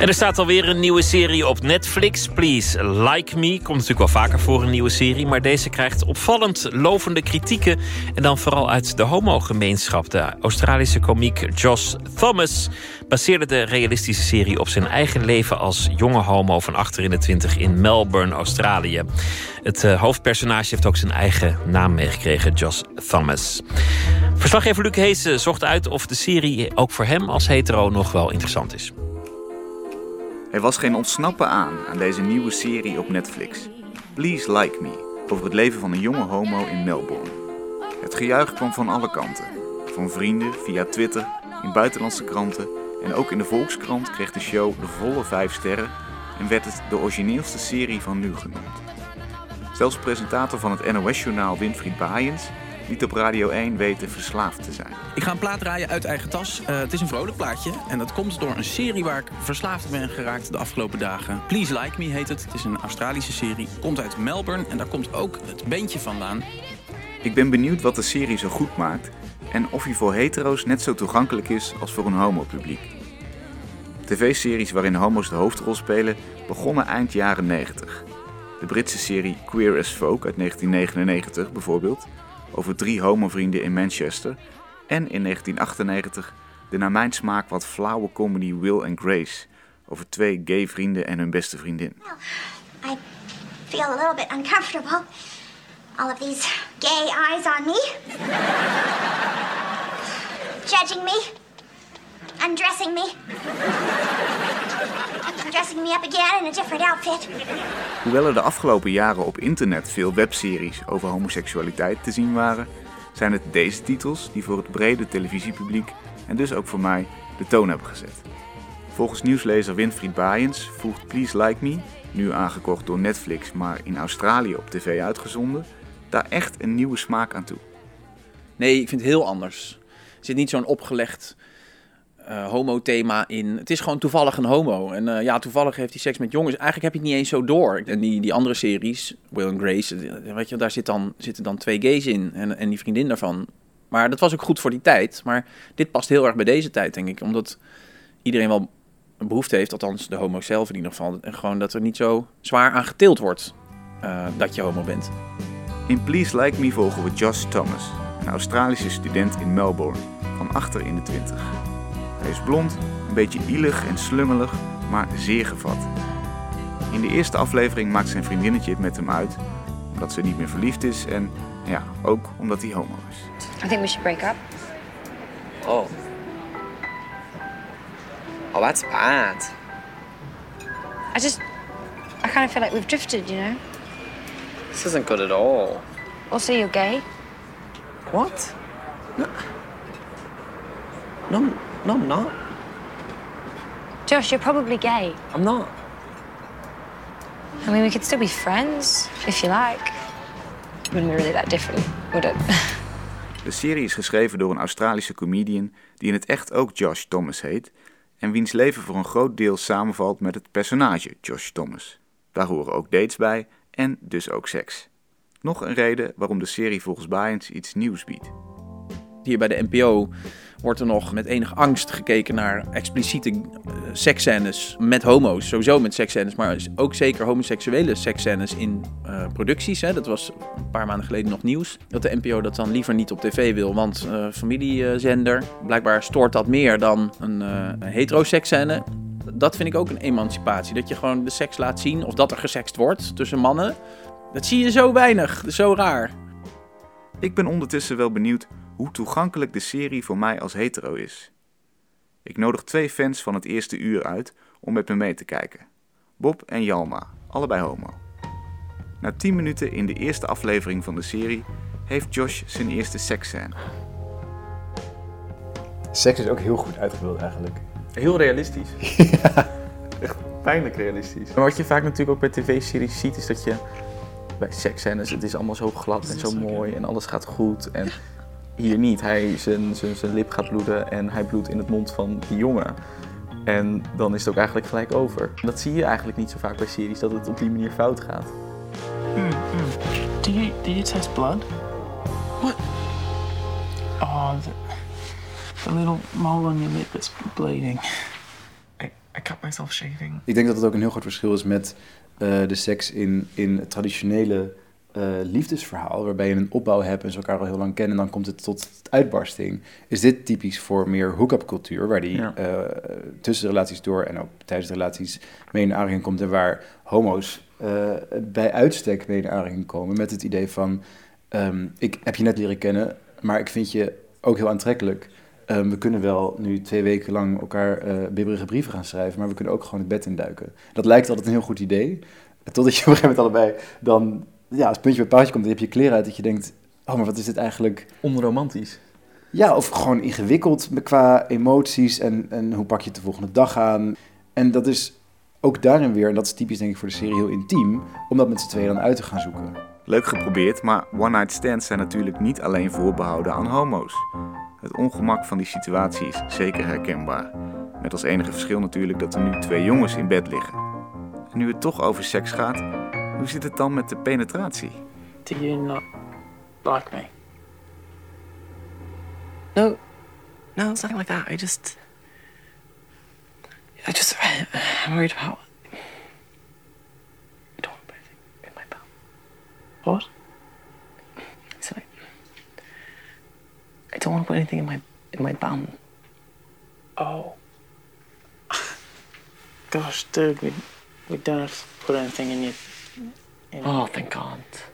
En er staat alweer een nieuwe serie op Netflix. Please Like Me. Komt natuurlijk wel vaker voor een nieuwe serie. Maar deze krijgt opvallend lovende kritieken. En dan vooral uit de homogemeenschap. De Australische komiek Josh Thomas baseerde de realistische serie op zijn eigen leven als jonge homo van achter in de twintig in Melbourne, Australië. Het uh, hoofdpersonage heeft ook zijn eigen naam meegekregen, Josh Thomas. Verslaggever Luc Hees zocht uit of de serie ook voor hem als hetero nog wel interessant is. Er was geen ontsnappen aan aan deze nieuwe serie op Netflix. Please Like Me, over het leven van een jonge homo in Melbourne. Het gejuich kwam van alle kanten. Van vrienden, via Twitter, in buitenlandse kranten en ook in de Volkskrant kreeg de show de volle 5 sterren en werd het de origineelste serie van nu genoemd. Zelfs presentator van het NOS-journaal Winfried Baaiens niet op Radio 1 weten verslaafd te zijn. Ik ga een plaat draaien uit eigen tas. Uh, het is een vrolijk plaatje en dat komt door een serie waar ik verslaafd ben geraakt de afgelopen dagen. Please Like Me heet het. Het is een Australische serie. Komt uit Melbourne en daar komt ook het bandje vandaan. Ik ben benieuwd wat de serie zo goed maakt en of hij voor hetero's net zo toegankelijk is als voor een homopubliek. TV-series waarin homo's de hoofdrol spelen begonnen eind jaren 90. De Britse serie Queer as Folk uit 1999 bijvoorbeeld over drie homovrienden in Manchester. En in 1998 de naar mijn smaak wat flauwe comedy Will and Grace over twee gay vrienden en hun beste vriendin. I feel a little bit uncomfortable. All of these gay eyes on me. Judging me. Undressing me. Dressing me up again in a different outfit. Hoewel er de afgelopen jaren op internet veel webseries over homoseksualiteit te zien waren, zijn het deze titels die voor het brede televisiepubliek en dus ook voor mij de toon hebben gezet. Volgens nieuwslezer Winfried Baaiens voegt Please Like Me, nu aangekocht door Netflix maar in Australië op tv uitgezonden, daar echt een nieuwe smaak aan toe. Nee, ik vind het heel anders. Er zit niet zo'n opgelegd homo-thema in. Het is gewoon toevallig een homo. En uh, ja, toevallig heeft hij seks met jongens. Eigenlijk heb je het niet eens zo door. En die, die andere series, Will and Grace, eh, weet je, daar zit dan, zitten dan twee gays in. En, en die vriendin daarvan. Maar dat was ook goed voor die tijd. Maar dit past heel erg bij deze tijd, denk ik. Omdat iedereen wel een behoefte heeft, althans de homo zelf in ieder geval. En gewoon dat er niet zo zwaar aan getild wordt dat je homo bent. In Please Like Me volgen we Josh Thomas, een Australische student in Melbourne, van achter in de twintig. Hij is blond, een beetje ielig en slungelig, maar zeer gevat. In de eerste aflevering maakt zijn vriendinnetje het met hem uit, omdat ze niet meer verliefd is en ja, ook omdat hij homo is. I think we should break up. Oh. Oh, that's bad. I just, I kind of feel like we've drifted, you know? This isn't good at all. Also, you're gay. What? No. No, no, I'm not. Josh, you're probably gay. I'm not. I mean, we could still be friends, if you like. Wouldn't be really that different, would it? De serie is geschreven door een Australische comedian die in het echt ook Josh Thomas heet en wiens leven voor een groot deel samenvalt met het personage Josh Thomas. Daar horen ook dates bij en dus ook seks. Nog een reden waarom de serie volgens Baaiens iets nieuws biedt. Hier bij de NPO wordt er nog met enige angst gekeken naar expliciete uh, seksscènes met homo's. Sowieso met seksscènes, maar ook zeker homoseksuele seksscènes in uh, producties. Hè. Dat was een paar maanden geleden nog nieuws. Dat de NPO dat dan liever niet op tv wil, want uh, familiezender. Blijkbaar stoort dat meer dan een, een heteroseksscène. Dat vind ik ook een emancipatie. Dat je gewoon de seks laat zien of dat er gesext wordt tussen mannen. Dat zie je zo weinig, zo raar. Ik ben ondertussen wel benieuwd hoe toegankelijk de serie voor mij als hetero is. Ik nodig twee fans van het eerste uur uit om met me mee te kijken. Bob en Jalma, allebei homo. Na 10 minuten in de eerste aflevering van de serie heeft Josh zijn eerste seksscène. Seks is ook heel goed uitgebeeld eigenlijk. Heel realistisch. ja. Echt pijnlijk realistisch. Maar wat je vaak natuurlijk ook bij tv-series ziet, is dat je bij seksscènes, het is allemaal zo glad en zo mooi en alles gaat goed. En hier niet. Hij, zijn, zijn, zijn lip gaat bloeden en hij bloedt in het mond van die jongen. En dan is het ook eigenlijk gelijk over. Dat zie je eigenlijk niet zo vaak bij series, dat het op die manier fout gaat. Mm, mm. Do, you, do you taste blood? What? Oh, the, the little mole on your lip is bleeding. I, I cut myself shaving. Ik denk dat het ook een heel groot verschil is met eh, de seks in, in het traditionele eh, liefdesverhaal, waarbij je een opbouw hebt en ze elkaar al heel lang kennen en dan komt het tot uitbarsting. Is dit typisch voor meer hook-up cultuur, waar die Ja. tussen de relaties door en ook tijdens de relaties mee in aanraking komt en waar homo's eh, bij uitstek mee in aanraking komen met het idee van ehm, ik heb je net leren kennen, maar ik vind je ook heel aantrekkelijk. Ehm, we kunnen wel nu twee weken lang elkaar bibberige brieven gaan schrijven, maar we kunnen ook gewoon het bed induiken. Dat lijkt altijd een heel goed idee. Totdat je op een gegeven moment allebei dan ja, als puntje bij paaltje komt, dan heb je kleren uit dat je denkt, oh, maar wat is dit eigenlijk? Onromantisch. Ja, of gewoon ingewikkeld qua emoties en, en hoe pak je het de volgende dag aan. En dat is ook daarin weer, en dat is typisch denk ik voor de serie, heel intiem, om dat met z'n tweeën dan uit te gaan zoeken. Leuk geprobeerd, maar one-night stands zijn natuurlijk niet alleen voorbehouden aan homo's. Het ongemak van die situatie is zeker herkenbaar. Met als enige verschil natuurlijk dat er nu twee jongens in bed liggen. En nu het toch over seks gaat, hoe zit het dan met de penetratie? Do you not like me? No, no, it's nothing like that. I just, I just, I'm worried about. I don't want to put anything in my bum. What? So I, I don't want to put anything in my in my bum. Oh. Gosh, dude, we we don't have to put anything in your. Oh, thank God.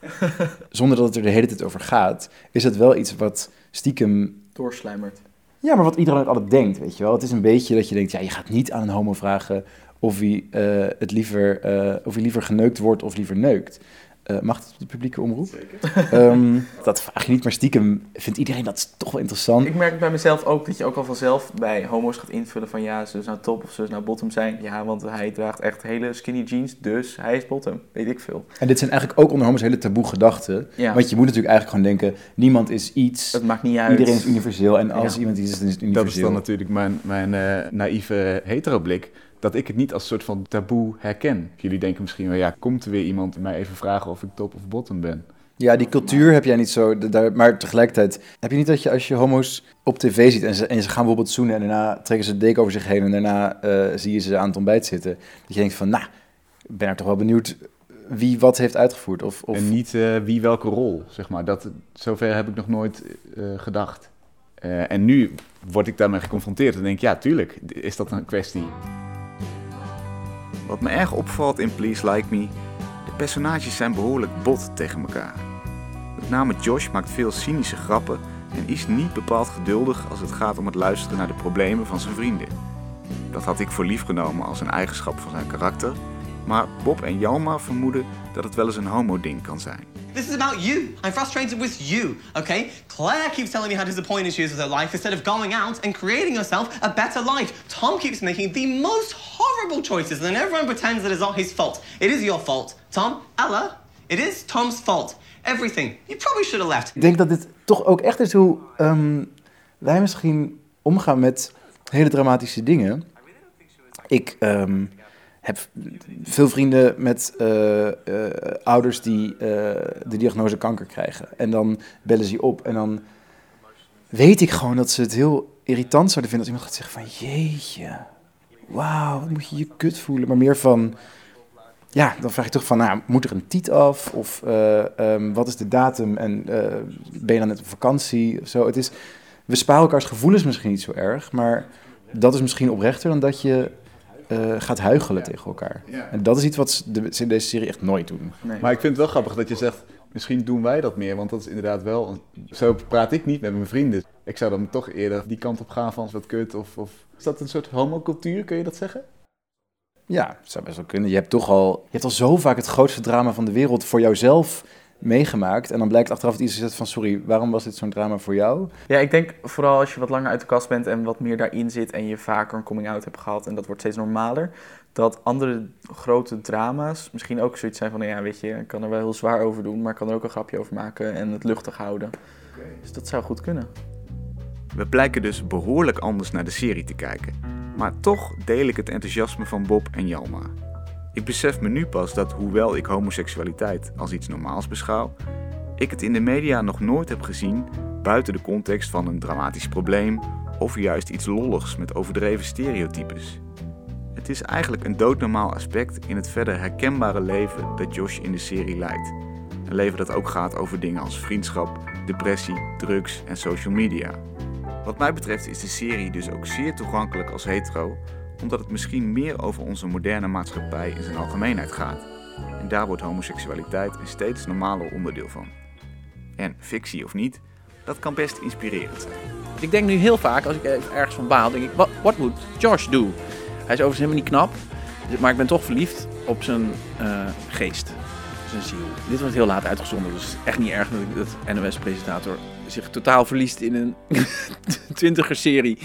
Zonder dat het er de hele tijd over gaat, is het wel iets wat stiekem Doorslijmert. Ja, maar wat iedereen ook altijd denkt, weet je wel. Het is een beetje dat je denkt, ja, je gaat niet aan een homo vragen of hij, eh, het liever, eh, of hij liever geneukt wordt of liever neukt. Eh, mag het op de publieke omroep? Ehm, dat vraag je niet, maar stiekem vindt iedereen dat toch wel interessant. Ik merk bij mezelf ook dat je ook al vanzelf bij homo's gaat invullen van ja, ze nou top of ze nou bottom zijn. Ja, want hij draagt echt hele skinny jeans, dus hij is bottom. Weet ik veel. En dit zijn eigenlijk ook onder homo's hele taboe gedachten. Ja. Want je moet natuurlijk eigenlijk gewoon denken, niemand is iets. Het maakt niet uit. Iedereen is universeel en als Ja. iemand iets is, dan is het Dat is universeel. dan natuurlijk mijn, mijn eh, naïeve hetero-blik. Dat ik het niet als soort van taboe herken. Jullie denken misschien wel, ja, komt er weer iemand mij even vragen of ik top of bottom ben? Ja, die cultuur heb jij niet zo. Daar, maar tegelijkertijd heb je niet dat je als je homo's op tv ziet en ze, en ze gaan bijvoorbeeld zoenen en daarna trekken ze de deken over zich heen en daarna eh, zie je ze aan het ontbijt zitten. Dat je denkt van, nou, ik ben er toch wel benieuwd wie wat heeft uitgevoerd. Of, of... En niet eh, wie welke rol, zeg maar. Dat, zover heb ik nog nooit eh, gedacht. En nu word ik daarmee geconfronteerd en denk ik, ja, tuurlijk, is dat een kwestie. Wat me erg opvalt in Please Like Me, de personages zijn behoorlijk bot tegen elkaar. Met name Josh maakt veel cynische grappen en is niet bepaald geduldig als het gaat om het luisteren naar de problemen van zijn vrienden. Dat had ik voor lief genomen als een eigenschap van zijn karakter, maar Bob en Jalma vermoeden dat het wel eens een homo-ding kan zijn. This is about you. I'm frustrated with you, okay? Claire keeps telling me how disappointed she is with her life instead of going out and creating herself a better life. Tom keeps making the most choices, and everyone pretends that it's not his fault. It is your fault. Tom, Ella, it is Tom's fault. Everything. You probably should have left. Ik denk dat dit toch ook echt is hoe ehm, wij misschien omgaan met hele dramatische dingen. Ik ehm, heb veel vrienden met eh, eh, ouders die eh, de diagnose kanker krijgen. En dan bellen ze je op en dan weet ik gewoon dat ze het heel irritant zouden vinden als iemand gaat zeggen van jeetje, wauw, wat moet je je kut voelen. Maar meer van, ja, dan vraag je toch van, nou, moet er een tiet af? Of eh, ehm, wat is de datum? En eh, ben je dan net op vakantie? Of zo. Het is, we sparen elkaars gevoelens misschien niet zo erg, maar dat is misschien oprechter dan dat je eh, gaat huigelen tegen elkaar. En dat is iets wat ze in deze serie echt nooit doen. Maar ik vind het wel grappig dat je zegt, misschien doen wij dat meer, want dat is inderdaad wel... Zo praat ik niet met mijn vrienden. Ik zou dan toch eerder die kant op gaan van wat kut of... of... Is dat een soort homocultuur, kun je dat zeggen? Ja, zou best wel kunnen. Je hebt toch al, je hebt al zo vaak het grootste drama van de wereld voor jouzelf meegemaakt. En dan blijkt achteraf dat iets zegt van, sorry, waarom was dit zo'n drama voor jou? Ja, ik denk vooral als je wat langer uit de kast bent en wat meer daarin zit en je vaker een coming-out hebt gehad en dat wordt steeds normaler, dat andere grote drama's misschien ook zoiets zijn van, nou ja, weet je, ik kan er wel heel zwaar over doen, maar ik kan er ook een grapje over maken en het luchtig houden. Dus dat zou goed kunnen. We blijken dus behoorlijk anders naar de serie te kijken. Maar toch deel ik het enthousiasme van Bob en Jalma. Ik besef me nu pas dat hoewel ik homoseksualiteit als iets normaals beschouw, ik het in de media nog nooit heb gezien buiten de context van een dramatisch probleem of juist iets lolligs met overdreven stereotypes. Het is eigenlijk een doodnormaal aspect in het verder herkenbare leven dat Josh in de serie leidt. Een leven dat ook gaat over dingen als vriendschap, depressie, drugs en social media. Wat mij betreft is de serie dus ook zeer toegankelijk als hetero, omdat het misschien meer over onze moderne maatschappij in zijn algemeenheid gaat. En daar wordt homoseksualiteit een steeds normaler onderdeel van. En fictie of niet, dat kan best inspirerend zijn. Ik denk nu heel vaak, als ik ergens van baal, denk ik, wat, moet Josh doen? Hij is overigens helemaal niet knap, maar ik ben toch verliefd op zijn uh, geest, zijn ziel. Dit wordt heel laat uitgezonden, dus echt niet erg dat dat NOS-presentator zich totaal verliest in een twintiger serie.